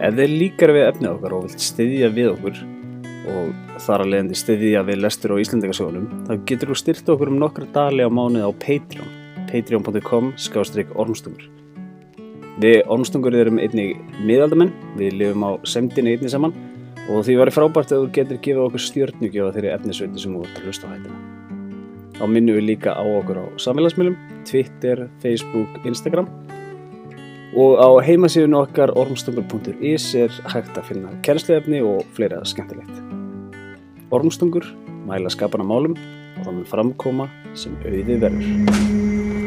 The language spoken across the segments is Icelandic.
Ef þið líkar við efnið okkar og vilt styðja við okkur og þar að leiðandi styðja við lestur á Íslandingasögunum, þá getur þú styrt okkur um nokkra dali á mánuði á Patreon, patreon.com skástrík ormstungur. Við ormstungur erum einnig miðaldamenn, við lifum á semdini einnig saman og því væri frábært að þú getur gefið okkur stjórnugjöfa þeirri efnisveiti sem þú ert að hlusta á hættina. Þá minnum við líka á okkur á samfélagsmiðlum, Twitter, Facebook, Instagram og á heimasíðun okkar ormstungur.is er hægt að finna kærnsleifni og fleira skemmtilegt. Ormstungur mæla skapana málum og mun framkoma sem auði verður.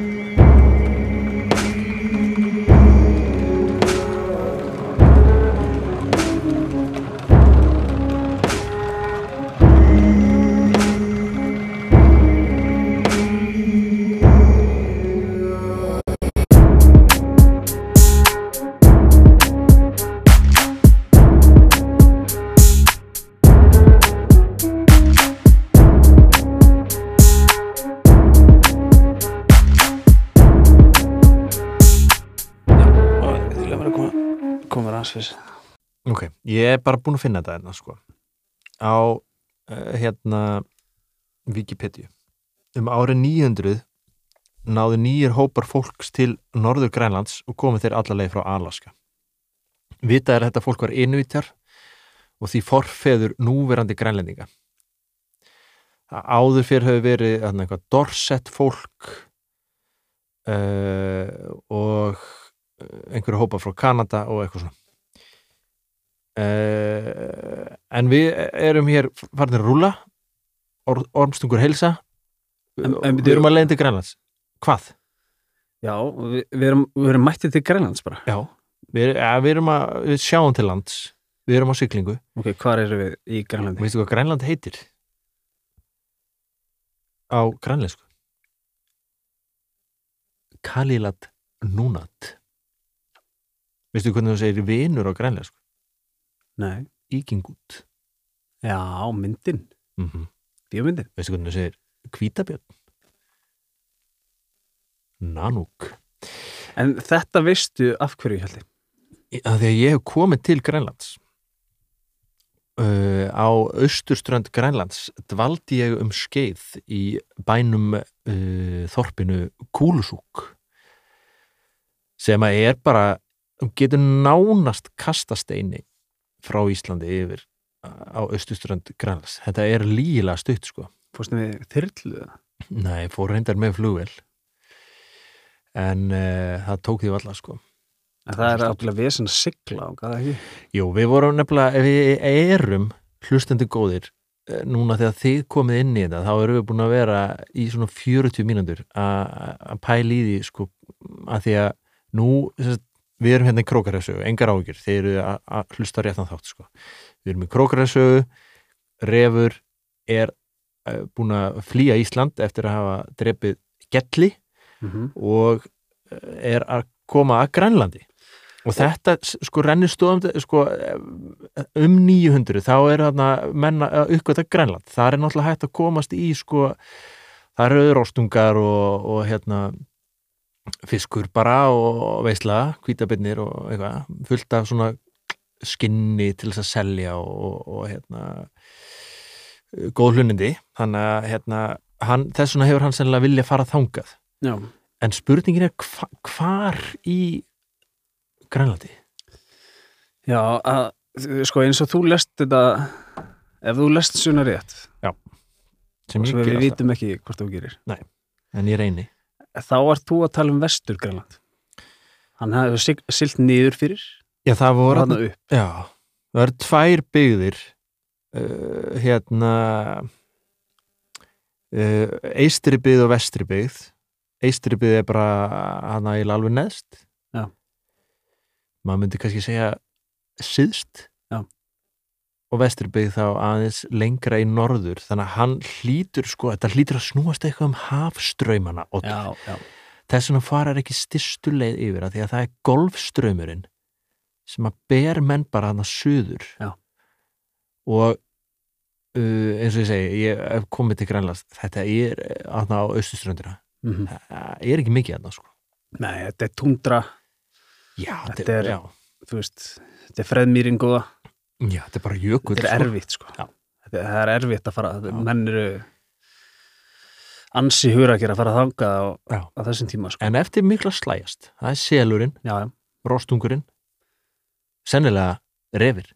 Ég er bara búin að finna þetta hérna sko. Á uh, hérna Wikipedia. Um árið 900 náðu nýjir hópar fólks til norður Grænlands og komið þeir allarleið frá Alaska. Vitað er að þetta fólk var innvitjar og því forfeður núverandi grænlendinga. Áður fyrir hefur verið eitthvað Dorset fólk uh, og einhverju hópa frá Kanada og eitthvað svona uh, en við erum hér farin að rúla Or, ormstungur heilsa. En- en við erum að leiðin til Grænlands. Hvað? Já, við, við, erum, við erum mættið til Grænlands bara. Já, við, ja, við erum að við sjáum til lands, við erum á siglingu. Ok, hvar erum við í Grænlandi? veistu hvað Grænland heitir? á grænlensku. Kalilat Núnat. Veistu hvernig þú segir vinur á grænlensku? Nei, Íkingut já, myndin. Mm -hmm. Bíómyndin. Veistu hvernig þú segir? Hvítabjörn. Nanúk. En þetta veistu af hverju, ég held ég að því að ég hef komið til Grænlands. Uh, á austurströnd Grænlands dvaldi ég um skeið í bænum uh, þorpinu Kúlusúk sem að er bara getur nánast kastasteini frá Íslandi yfir á austurströnd Grænlands. Þetta er lígilega stutt sko. Fórstu við þyrlu það? Nei, fór reyndar með flugvel en uh, það tók því valla sko. En það er aflega vesen að sigla og hvað ekki? Jú, við vorum nefnilega, ef við erum hlustendur góðir eh, núna þegar þið komið inn í þetta þá erum við búin að vera í svona 40 mínútur að að pæla í því sko að því að nú sem sagt, við erum hérna í krókarhæsögu, engar ágjur þeir eru að, hlusta réttan þátt sko. Við erum í krókarhæsögu refur er uh, búin að flýja Ísland eftir að hafa drepið gelli mm -hmm. og eh, er að koma að Grænlandi. Og þetta sko rennir stóðum sko, um 900 þá er þarna menna að uppgöta Grænland. Það er náttúrulega hægt að komast í sko, það eru rostungar og, og hérna fiskur bara og veisla hvítabinnir og eitthvað fullt af svona skinni til þess að selja og, og, og hérna góð hlunindi þannig að hérna, hann, þess vegna hefur hann sennilega vilja fara þangað. Já, En spurningin er hva, hvar í Grænlandi? já að, sko eins og þú lest þetta ef þú lest svona rétt Sem sem ég við vitum ekki hvort þú gerir. En ég reyni. Þá ert þú að tala um vestur Grænland. Hann hefur sig- siglt niður fyrir. Já, það voru hann upp. Já, það eru tvær byggðir uh, hérna uh, eistri byggð og vestri byggð. Eistri byggð er bara hana í alveg neðst. Já. maður myndi kannski segja síðst Já. Og vestri byggð þá aðeins lengra í norður. Þannig að hann hlýtur sko, þetta hlýtur að snúast eitthvað um já, þess vegna farar ekki styrstu leið yfir að því að það er golfströymurinn sem að ber menn bara hann að suður. Já. og uh, eins og ég segi ég hef komið til Grænlands þetta er hann á austuströndina mm það er ekki mikið hann sko. Nei, þetta er tundra. Já, Þetta er- já, þú veist, þetta er freðmýrin góða já, þetta er bara jökull þetta er sko. erfitt sko þetta, það er erfitt að fara, Já. menn eru ansi hugur að gera að fara þangað á, Já. á þessum tíma sko. en eftir mikla slæjast, það er selurinn já, já. rostungurinn sennilega refir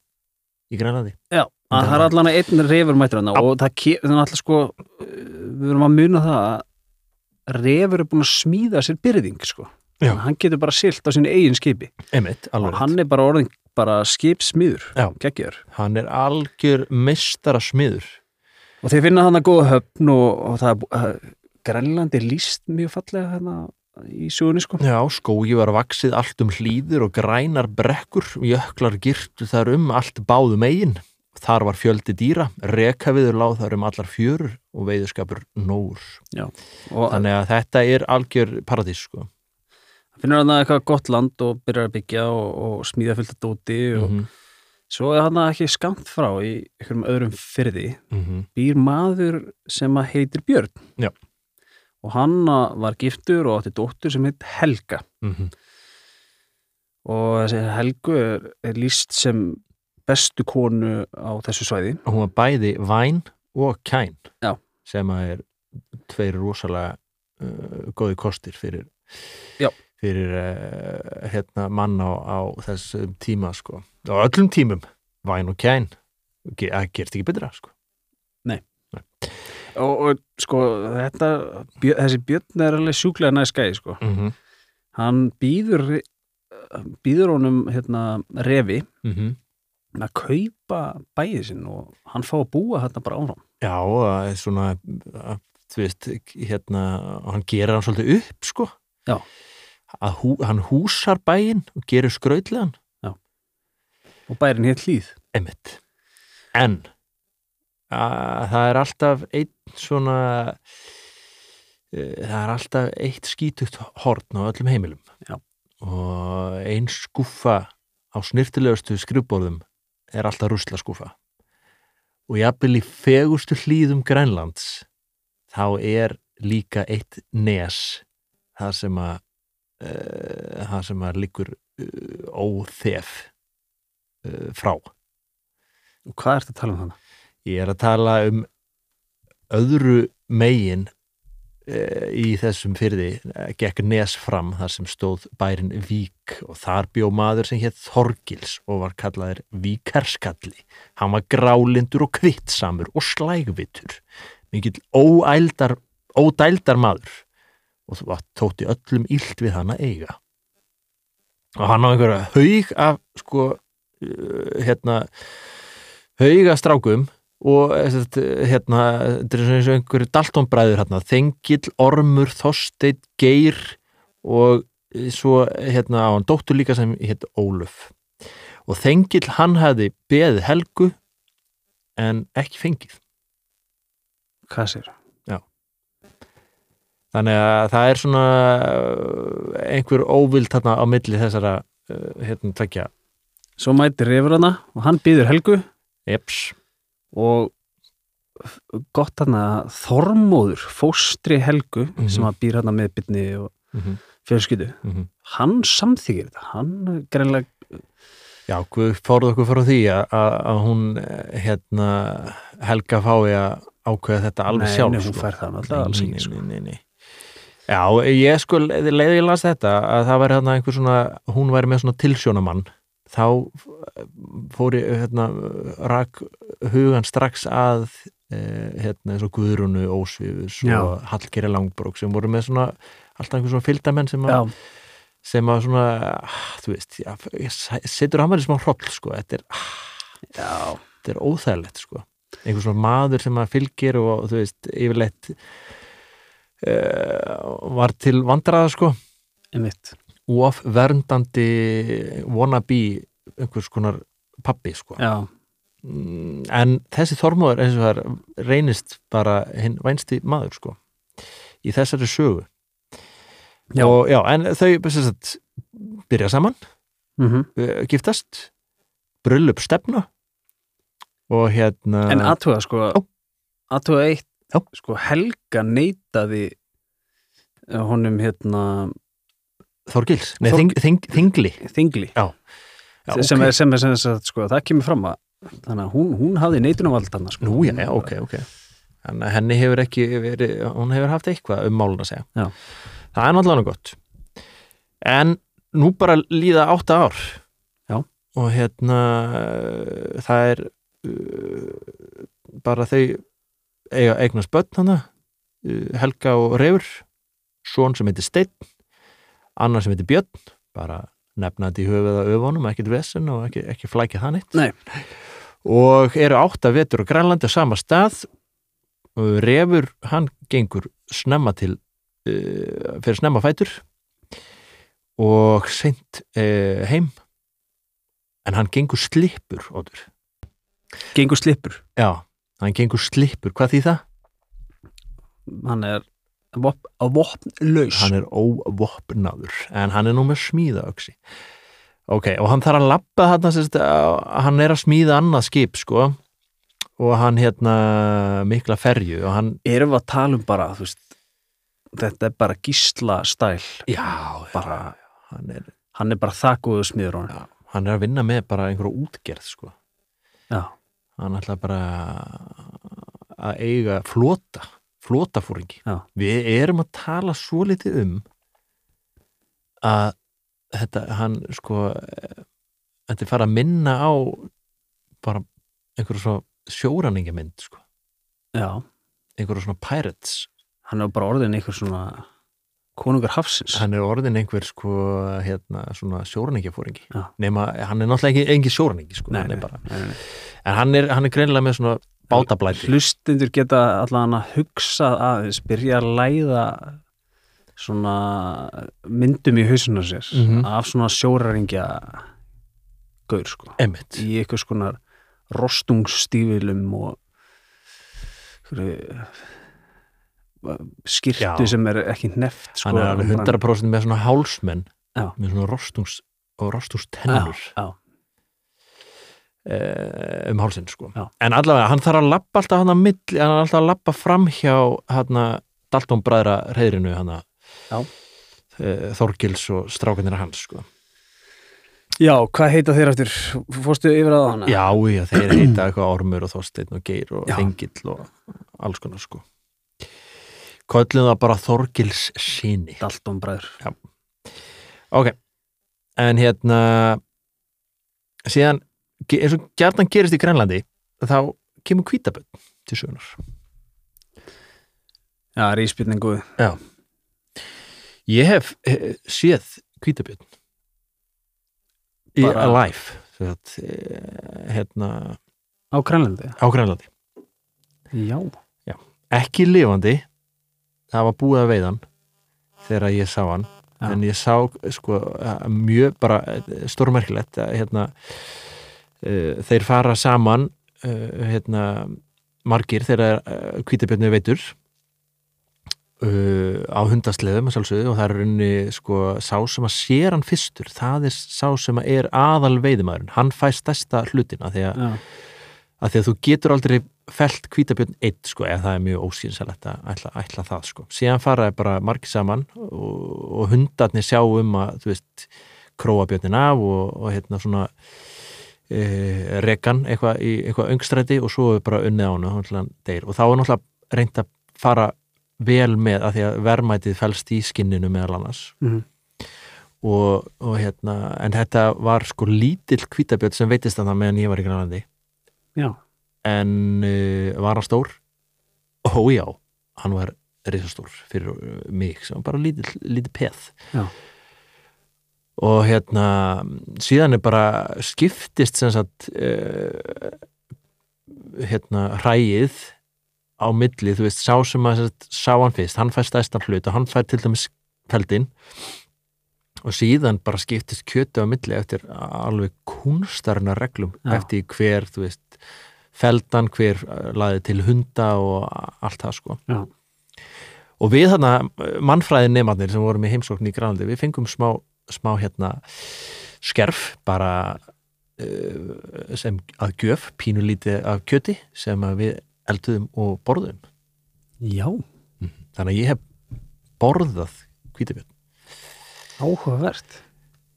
í Grænlandi já, að það er allan að einn refur mættur hana Já. og það þannig alltaf sko við erum að muna það að refur er búin að smíða sér byrðing sko, Já. hann getur bara silt á sínu eigin skipi Einmitt, og hann er bara orðin bara skipsmiður, Já. geggjör hann er algjör meistara smiður og þeir finna hann að góða höfn og, og það er bú- að Grænland er líst mjög fallega hérna í sjóðunni sko Já, skógi var vaksið allt um hlýður og grænar brekkur, jöklar girtu þar um allt báðum eigin. Þar var fjöldi dýra, rekaviður láð þar um allar fjörur og veiðurskapur nógur. og Þannig að þetta er algjör paradís, sko. Finnur hann að eitthvað gott land og byrjar að byggja og, og smíða fullt að dóti og Mm svo er hann ekki skamt frá í einhverjum öðrum fyrði -hmm. býr maður sem að heitir Björn Já. og hann var giftur og átti dóttur sem heit Helga Mm og þessi Helgu er, er líst sem bestu konu á þessu svæði Hún var bæði væn og kæn, Já. sem að er tveir rosalega uh, góði kostir fyrir, Já. Fyrir uh, hérna, mann á, á þessum tíma, sko. Á öllum tímum, væn og kæn, það gerst ekki betra, sko. og, og sko þetta, björ, þessi Björn er alveg sjúklega næskæði sko Mm -hmm. hann býður býður honum hérna refi Mm -hmm. að kaupa bæið sinn og hann fá að búa hérna bara áfram Já, það er svona að, þú veist, hérna hann gerir hann svolítið upp, sko Já. Að hú, hann húsar bæinn og gerir skrautlegan. Og bærin hér hlýð Einmitt. En að, það er alltaf einn svona uh, það er alltaf eitt skítugt horn á öllum heimilum. Já. og ein skúfa á snirtilegustu skrifborðum er alltaf rusla skúfa og jafnvel í fegustu hlýðum Grænlands þá er líka eitt nes það sem að það sem að liggur uh, óþef uh, frá og hvað ertu að tala um þannig? Ég er að tala um öðru megin í þessum fyrði gekk nes fram þar sem stóð bærin Vík og þar bjó maður sem hétt Þorgils og var kallaður Víkarskalli. Hann var grálindur og kvittsamur og slægvitur, mikill óældar, ódældar maður og það tótti öllum illt við hann að eiga. Og hann á einhverja haug af sko, uh, hérna hauga strákum og eh, hérna, þetta er eins og einhverju daltónbræður hérna, Þengill, Ormur, Þorsteinn, Geir og eh, svo hérna á hann dóttur líka sem hétt Ólöf og Þengill hann hefði beðið Helgu en ekki fengið Hvað sér? Þannig að það er svona eh, einhver óvild þarna á milli þessara eh, hérna tvekja Svo mætir refur hana og hann býður Helgu eps, og gott þarna Þormóður, fóstri Helgu Mhm. sem að býr hana með bytni og mm -hmm, fjölskyldu hann samþykir þetta, hann greinlega Já, fórðu okkur frá því að, að, að hún eh, hérna Helga fái að ákveða þetta alveg sjálf nei, hún sko. fær það náttúrulega alls ekki, sko. nei, nei, nei. Já, ég sko leiði ég las þetta að það væri hérna einhver svona hún væri með svona tilsjónamann þá fór ég hérna rak hugan strax að eh, hérna eins og Guðrunu Ósvífus og Hallgeri Langbrók sem voru með svona alltaf einhver svona fylgdamenn sem að sem að svona, ah, þú veist já, ég setur hann verið smá hroll sko, þetta er, ah, já, þetta er óþægilegt sko, einhver svona maður sem að fylgir og þú veist, yfirleitt var til vandraða sko. Einmitt. Of verndandi wannabe einhvers konar pappi sko. Já, Mm, en þessi þormóður eins og það reynist bara hinn vænsti maður sko í þessari sögu. Já. og já, en þau sagt, byrja saman mm uh, giftast brullup stefna og hérna en aðtuga sko aðtuga eitt Já. sko Helga neitaði eh, honum hérna Þorgils, nei, Þorg- þing, þing, þingli þingli Já, sem, ok. er, sem er sem sagt, sko, það kemur fram að þannig að hún, hún hafði neitunavald þarna sko. Nú, já, já, ok, ok Þannig að henni hefur ekki verið hún hefur haft eitthvað um málun að segja Já. Það er náttúrulega gott En nú bara líða átta ár Já. og hérna það er uh, bara þau eiga eignast börn hana uh, Helga og Refur son sem heitir Steinn annar sem heitir Björn bara nefna þetta í höfuð að öfunum ekkert vesen og ekki, ekki flækja það neitt Nei. og eru átta vetur á Grænlandi á sama stað og Refur hann gengur snemma til uh, fyrir snemma fætur og seint uh, heim en hann gengur slipur ódur. gengur slipur já, hann gengur slipur, hvað því það? hann er vop, vopnlaus. Hann er óvopnaður en hann er nú með smíðaöksi ok, og hann þarf að þarna sérst, hann er að smíða annað skip sko og hann hérna mikla ferju og hann erum við að tala um bara veist, þetta er bara gísla stæl já, bara, hann er, hann er bara á hann já, hann er að vinna með bara einhverju útgerð sko. Já, hann ætla bara að eiga flota flotafóringi við erum að tala svo litið um að þetta, hann sko þetta er fara að minna á bara einhverju svo sjóraningamynd sko, já. Einhverju svona pirates. Hann er bara orðin einhver svona konungar hafsins hann er orðin einhver sko hérna svona sjóraningafóringi Já. nema hann er náttúrulega ekki, engin sjóraningi sko, Nei, hann nei, en hann er, hann er greinilega með svona bátablæti hlustindur geta allan að hugsa aðeins, byrja að læða svona myndum í hausuna sér Mhm. af svona sjóraringja gaur sko Einmitt. í einhvers konar rostungsstífilum og einhverju, uh, skirtu Já. sem er ekki neft sko, hann er alveg 100% með svona hálsmenn Já. með svona rostungs og rostungstennur eh, um hálsinn sko en allavega hann þarf að lappa alltaf hann að milli hann er alltaf að lappa fram hjá hann að Dalton bræðra reyðrinu hann að Já. Þorgils og strákanir hans sko já, hvað heita þeir eftir fórstu yfir að hana? já, já, þeir heita eitthvað Ormur og Þorsteinn og Geir og Já. Þengill og alls konar sko köllum það bara Þorgils síni Dalton bræður. Ok, en hérna síðan, eins og gjarnan gerist í Grænlandi þá kemur kvítaböld til sögunar já, rísbyrningu Ég hef séð kvítaböld í Alive sagt, eh, hérna á Grænlandi? Á Grænlandi. Já, ekki lifandi það var búið að veiðan þegar ég sá hann. Já. en ég sá sko mjög bara stórmerkilegt að hérna uh, þeir fara saman uh, hérna margir þegar uh, kvítabjörnu veitur á hundasleðum og það er runni sko sá sem að sér hann fyrstur það er sá sem að er aðal veiðumæðurinn hann fæ stærsta hlutina því að að því að þú getur aldrei felt hvítabjörn eitt sko, eða það er mjög óskynsalegt að ætla, ætla það sko. Síðan faraði bara margir saman og, og hundarnir sjá um að, þú veist, króabjörnin af og, og hérna svona e, rekan eitthvað í eitthvað öngstræti og svo er bara unnið á hann og þá er náttúrulega reynd að fara vel með að því að verðmætið fælst í skinninu meðal annars Mhm. og, og hérna en þetta var sko lítill hvítabjörn sem veitist að það meðan ég var í Grænlandi já, en uh, var hann stór? Ó já, hann var risastór fyrir uh, mig sem var bara lítið, lítið peð Já. og hérna síðan er bara skiptist sem sagt uh, hérna hræið á milli, þú veist, sá sem að sagt, sá hann fyrst, hann fær stæstan hlut og hann fær til dæmis feldin og síðan bara skiptist kjötu á milli eftir alveg kunstarna reglum Já. eftir hver, þú veist feldan, hver uh, laði til hunda og allt það sko. Já. og við þarna mannfræði nefnarnir sem vorum í heimsókn í Grænlandi við fengum smá, smá hérna skerf bara uh, sem að gjöf pínulítið af kjöti sem við elduðum og borðum já, þannig að ég hef borðað hvítabjörn. Áhugavert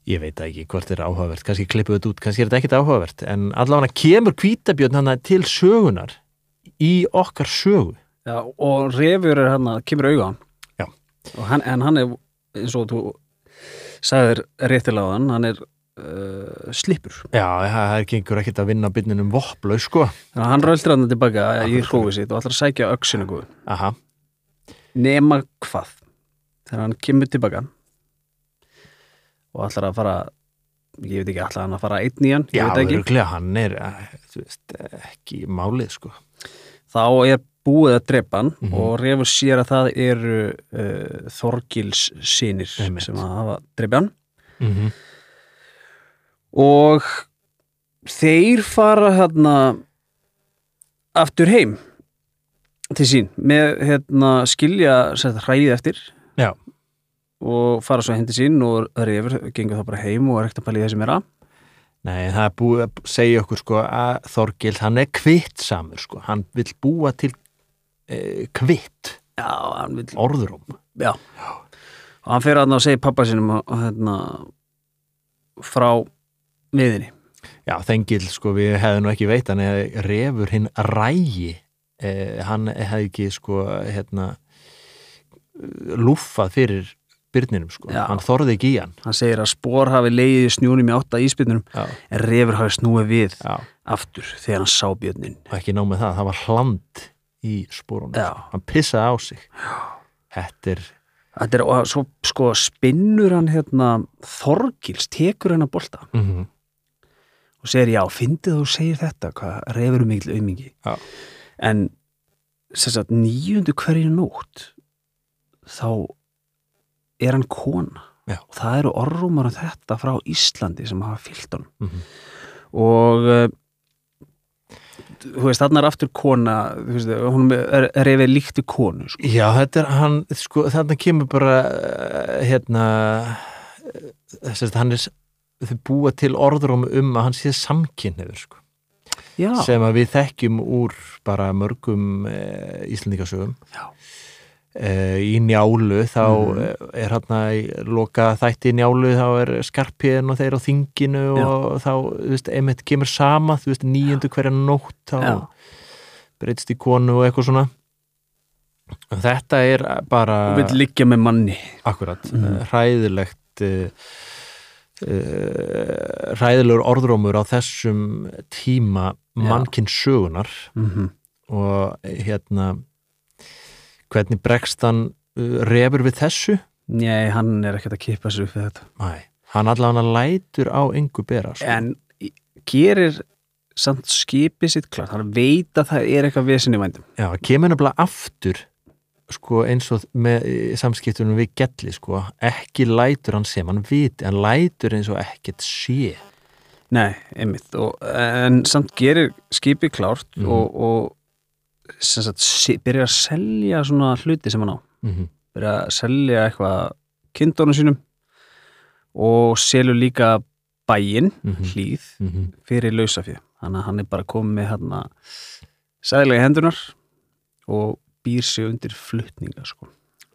ég veit ekki hvort þetta er áhugavert. Kannski klippu þetta út, kannski er þetta ekkit áhugavert. En allavega kemur kvítabjörn hann til sögunar í okkar sögu. Já, og refur er hann. Að kemur hann, en hann er eins og þú sagðir réttilega á hann er uh, slipur já, það er gengur ekkit að vinna byrninum vopplau sko. Þannig að hann röldur hann tilbaka í hrófið sitt og ætlar að sækja aha, nema hvað? Þegar hann kemur tilbaka og ætlar að fara ég veit ekki, ætlar hann að fara einn í hann já, veit ekki, öruglega hann er eh, veist, ekki málið sko þá er búið að drepa hann Mhm. og refur sér að það eru uh, Þorgils sínir sem að hafa drepa hann mm -hmm. og þeir fara hérna aftur heim til sín með hérna skilja sett, hræðið eftir Já. Og fara svo til sín og refur gengur þá bara heim og er ekkert að pæla í þessi meira. Nei, það er búið að segja okkur sko að Þorgil, hann er kvittsamur sko, hann vill búa til e, kvitt, Já, vil orðurum Já. Og hann fyrir að segja pappa sinum hérna, frá miðinni. Já, þengil, sko, við hefðum nú ekki veit hann eða refur hinn rægi eh, hann hefði ekki sko, hérna lúffað fyrir byrninum, sko, Já. hann þorði ekki í hann Hann segir að spór hafi leiðið í snjúnum í átta íspyrnunum en refur hafi snúið við já, aftur þegar hann sá björnin. ekki nóg með það, það var hland í spórunum, sko. hann pissaði á sig Þetta er Þetta er, og svo sko spinnur hann hérna Þorgils, tekur hann að bolta mm og segir já, fyndið þú segir þetta, hvað refur um mikil aumingi. Já. En sagt, nýjundu hverju nótt þá er hann kona Já. og það eru orrumar um þetta frá Íslandi sem hafa fyllt honum -hmm. og uh, þú veist, þarna er aftur kona þú veist, hún er, er refið líkti konu sko. Já, þetta er hann, sko, þarna kemur bara eh, hérna þess að hann er þau búa til orðrum um að hann sé samkynniður sko, Já, sem að við þekkjum úr bara mörgum e, Íslandikasögum Já. E, í njálu þá mm. er hann að loka þætti í njálu þá er skarpiðin og þeir á þinginu Já. og þá, þú veist, einmitt kemur sama þú veist, nýjundu hverja nótt þá Já. breytst í konu og eitthvað svona og þetta er bara og vil liggja með manni Akkurat, Mhm. hræðilegt uh, uh, hræðilegur orðrómur á þessum tíma mannkinn sögunar mm og hérna hvernig bregst hann uh, refur við þessu? Nei, hann er ekkert að kippa sér upp við þetta Nei, hann allavega lætur á engu bera sko. en gerir samt skipið sitt klart hann veit að það er eitthvað vesin í vændum Já, kemur nefnilega aftur sko eins og með samskiptunum við gelli sko, ekki lætur hann sem hann viti, hann lætur eins og ekkert sé Nei, einmitt og, en samt gerir skipið klárt Mhm. og, og sagt, byrjar að selja svona hluti sem hann á mm -hmm. byrjar að selja eitthvað kindónum sínum og selur líka bæinn Mhm. hlýð Mm -hmm. fyrir lausafið þannig að hann er bara komið með hérna sæðilega hendunar og býr sig undir flutninga sko.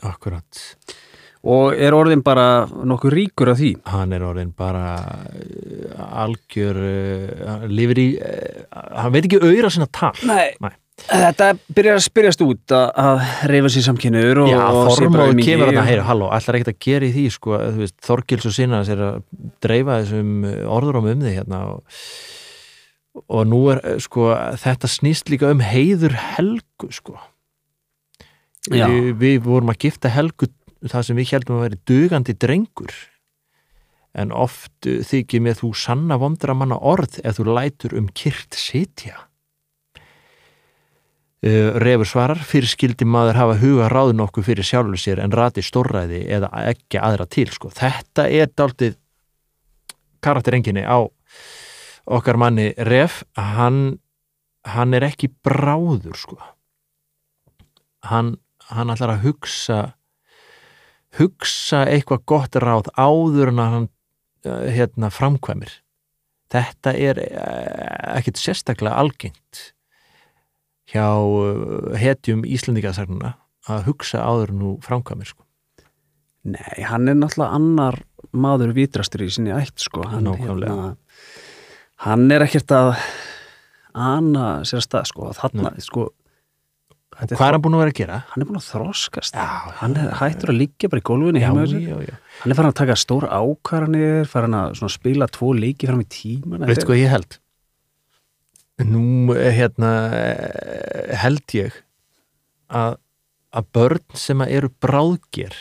Akkurat og er orðin bara nokkuð ríkur af því hann er orðin bara uh, algjör uh, lifir í uh, hann veit ekki auðra sinna tal Nei. Nei. Þetta byrjar að spyrjast út að, að reyfa sér samkynur og, og sé bara Þormóður aumingi kemur að og- heyra, halló, ætlar ekkert að gera í því sko, þú veist, Þorgils og sinna er að dreifa þessum orðurum um þig hérna og, og nú er, eh, sko, þetta snýst líka um heiður Helgu, sko. Já. við, vorum að gifta Helgu það sem við heldum að veri dugandi drengur. En oft þykir með þú sanna vondra manna orð ef þú lætur um kyrt sitja Refur svarar, fyrir skildi maður hafa huga ráðun okkur fyrir sjálfur sér en rati stórræði eða ekki aðra til sko. þetta er dáltið karakterenginni á okkar manni Ref hann, hann er ekki bráður sko. hann, hann ætlar að hugsa hugsa eitthvað gott ráð áður en að hann uh, hérna, framkvæmir þetta er uh, ekkit sérstaklega algengt hjá uh, hetjum Íslendingasagnuna að hugsa áður nú framkvæmir sko. Nei, hann er náttúrulega annar maður vitrastur í sinni ætt sko. hann, Nákvæmlega. hann er ekkert að ana sér að stað sko. þarna, sko er hvað er hann búin að vera að gera? hann er búin að þroskast Já, hann er hættur að liggja bara í gólfinu já, já, já. hann er farin að taka stóra ákvarðanir farin að spila tvo leiki fram í tíman veistu hvað ég held? Nú eh, hérna eh, held ég að, að börn sem að eru bráðger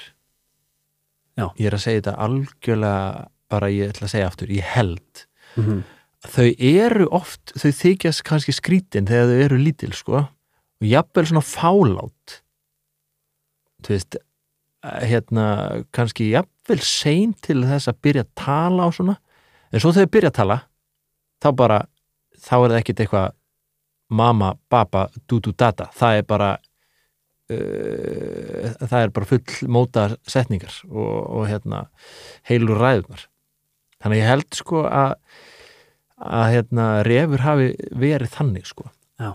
Já. ég er að segja þetta algjörlega bara ég ætla að segja aftur, ég held mm -hmm. þau eru oft, þau þykjast kannski skrítin þegar þau eru lítil sko og jafnvel svona fálát þú veist eh, hérna, kannski jafnvel sein til þess að byrja að tala og svona, en svo þegar þau byrja að tala þá bara, þá er það ekkit eitthvað mama, baba, du-du, data það er bara uh, það er bara full móta setningar og, og hérna heilur ræðunar þannig að ég held sko að að hérna refur hafi verið þannig sko. Já.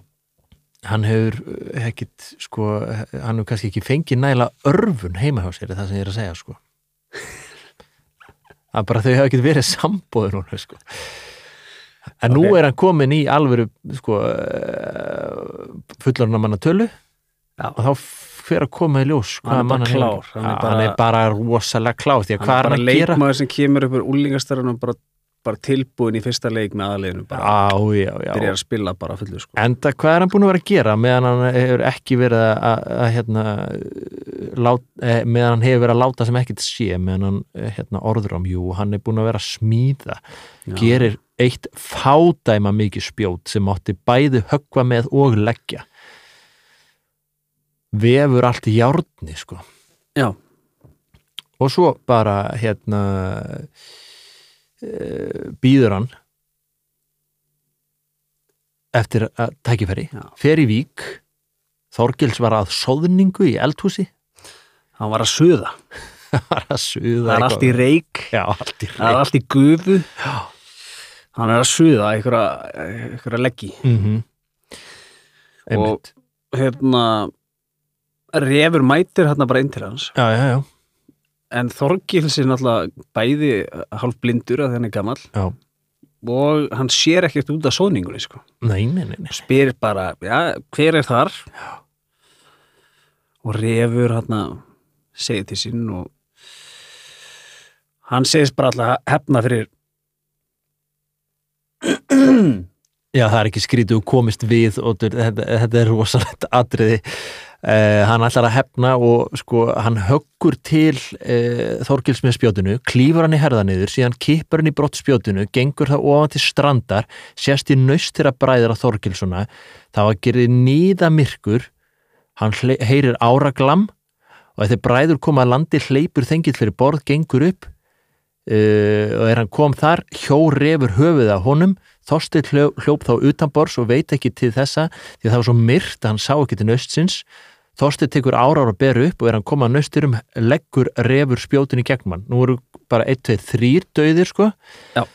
hann hefur ekkit sko, hann hefur kannski ekki fengið næla örfun heima hjá sér það sem ég er að segja sko. Er bara þau hafa ekkit verið sambóður núna sko en nú Ok. er hann komin í alvöru sko fullorna manna tölu Já. og þá fer að koma í ljós Hann er bara hann klár, hann er bara- hann er bara rosalega klár því að hann hvað er er bara hann að gera leikmaður sem kemur upp úr úlingastarinn og bara, bara tilbúin í fyrsta leik með aðleginu bara byrjar að spila bara fullu sko. Enda hvað er hann búin að vera að gera meðan hann hefur ekki verið að, að, að hérna, lát, eh, meðan hann hefur verið að láta sem ekkert sé meðan hann eh, hérna, orður ám jú, hann er búin að vera að smíða Já. gerir eitt fádæma mikið spjót sem átti bæði höggva með og leggja vefur allt í járni sko Já. og svo bara hérna býður hann eftir að tækifæri. Já. fer í vík. Þorgils var að soðningu í eldhúsi. Hann var að suða. Var að suða það er allt í reik það er allt í gufu. Hann er að suða einhverja leggi. Mm -hmm. Og- hérna refur mætir hérna bara inn til hans. Já, já, já, en Þorgils er náttúrulega bæði hálf blindur að þenni gamall já. og hann sér ekkert út af sóningunni sko. Nei, nei, nei, spyr bara, já, hver er þar já. og refur hann segir til sín og hann segist bara alltaf hefna fyrir Já, það er ekki skrítið og komist við og þetta, þetta er rosalegt atriði uh, hann ætlar að hefna og sko, hann höggur til uh, Þorgils með spjótinu, klífur hann í herðaniður síðan kippur hann í brott spjótinu gengur það ofan til strandar sérst í þeirra bræðir að Þorgilsona það var gerðið nýða myrkur hann heyrir áraglam og þegar bræður koma að landi hleypur þengill fyrir borð, gengur upp uh, og er hann kom þar hjó refur höfuð af honum Þorsteinn hljó, hljóp þá utanbors og veit ekki til þessa því að það var svo myrt að hann sá ekki til nöstsins Þorsteinn tekur árar að bera upp og er hann koma að nösturum leggur refur spjótin í gegnum hann nú eru bara 1, 2, 3 döðir sko. Já.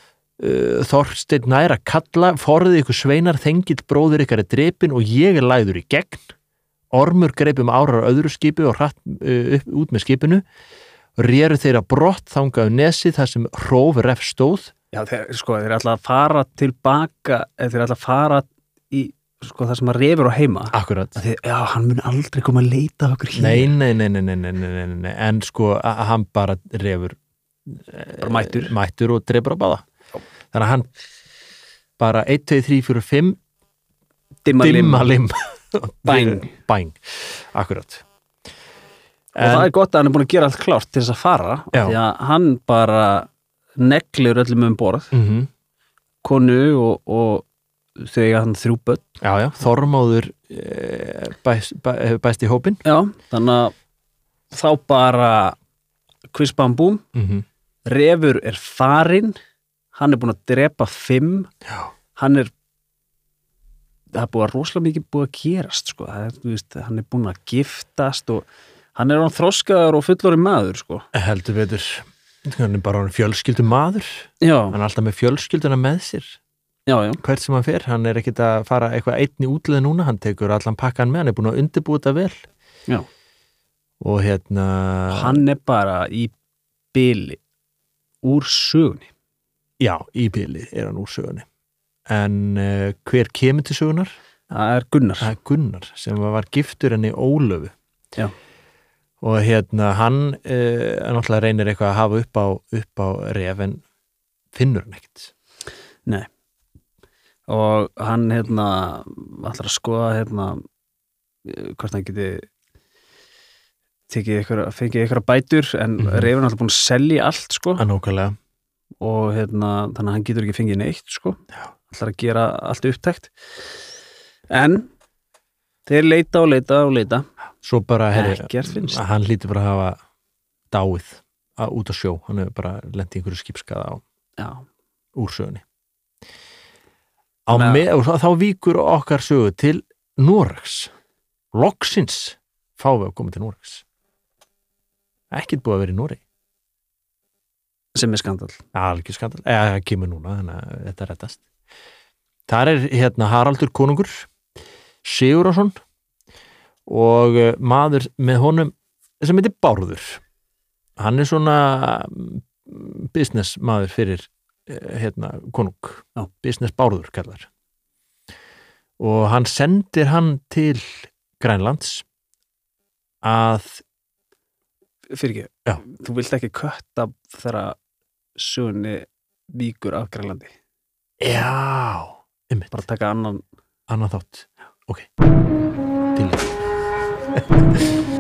Uh, Þorsteinn nær að kalla forðið ykkur sveinar þengill bróður ykkar er drepin og ég er læður í gegn. Ormur greipum árar öðru skipi og hratt uh, upp út með skipinu. Réru þeirra brott þangaðu nesi þar sem hróf ref stóð já, þeir, sko, þeir ætla að fara tilbaka eða þeir ætla að fara í sko, það sem að refur á heima. Akkurat. Þeir, já, hann mun aldrei koma að leita okkur hér. Nei, nei, nei, nei, nei, nei, nei, nei, nei, en sko hann bara refur bara mættur. mættur og drefur á báða. Þannig að hann bara 1, 2, 3, 4, 5 dimma, dimma lim. Bang. Bang, akkurat. Og það er gott að hann er búin að gera allt klárt til þess að fara Já. því að hann bara neglir öllum um borð. Mm -hmm. konu og, og eiga hann þrjú börn. Já, já, Þormóður eh, bæst, bæ, bæst í hópin já, þannig að þá bara kvisbam búm mm -hmm. refur er farinn. Hann er búin að drepa fimm. Já, hann er það er búið að rosalega mikið búið að gerast sko. er, veist, hann er búin að giftast og hann er hann þroskaður og fullori maður sko. heldur betur hann er bara fjölskyldu maður. Já, hann er alltaf með fjölskylduna með sér. Já, já, hvert sem hann fer, hann er ekkit að fara eitthvað einn í útleði núna, hann tekur allan pakkan með, hann er búin að undirbúa þetta vel. Já. og hérna hann er bara í byli úr sögunni. Já, í bíli er hann úr sögunni. En uh, hver kemur til sögunar? það er Gunnar. Það er Gunnar sem var giftur henni Ólöfu. Já. Og hérna hann uh, náttúrulega reynir eitthvað að hafa upp á, upp á ref en finnur hann ekkert. Og hann hérna ætlar að skoða hérna eh, hvort hann geti ykkur, fengið ykkur bætur en mm. -hmm. reyfur alltaf búin að selja allt sko. Og hérna þannig að hann getur ekki fengið neitt sko. Ætlar að gera allt upptækt. En þeir leita og leita og leita svo bara, herri, hann hlýtur bara að hafa dáið að, út á sjó, hann hefur bara lent í einhverju skipskaða á já, úr sögunni. Á Þannig að- með, og þá víkur okkar sögu til Noregs. Loksins fáum við að koma til Noregs. Ekkert búið að vera í Noregi. Sem er skandal algjör skandal, eða kemur núna þannig að þetta rettast þar er hérna Haraldur konungur Sigurðarsson og eh, maður með honum sem heitir Bárður. Hann er svona mm, business maður fyrir eh, hérna konung. Já. business Bárður kallar. Og hann sendir hann til Grænlands að fyrir Já. ekki, þú vilt ekki kötta þegar sögunni víkur af Grænlandi? Já, einmitt. Bara taka annan annan þátt. Ok. Til Yeah.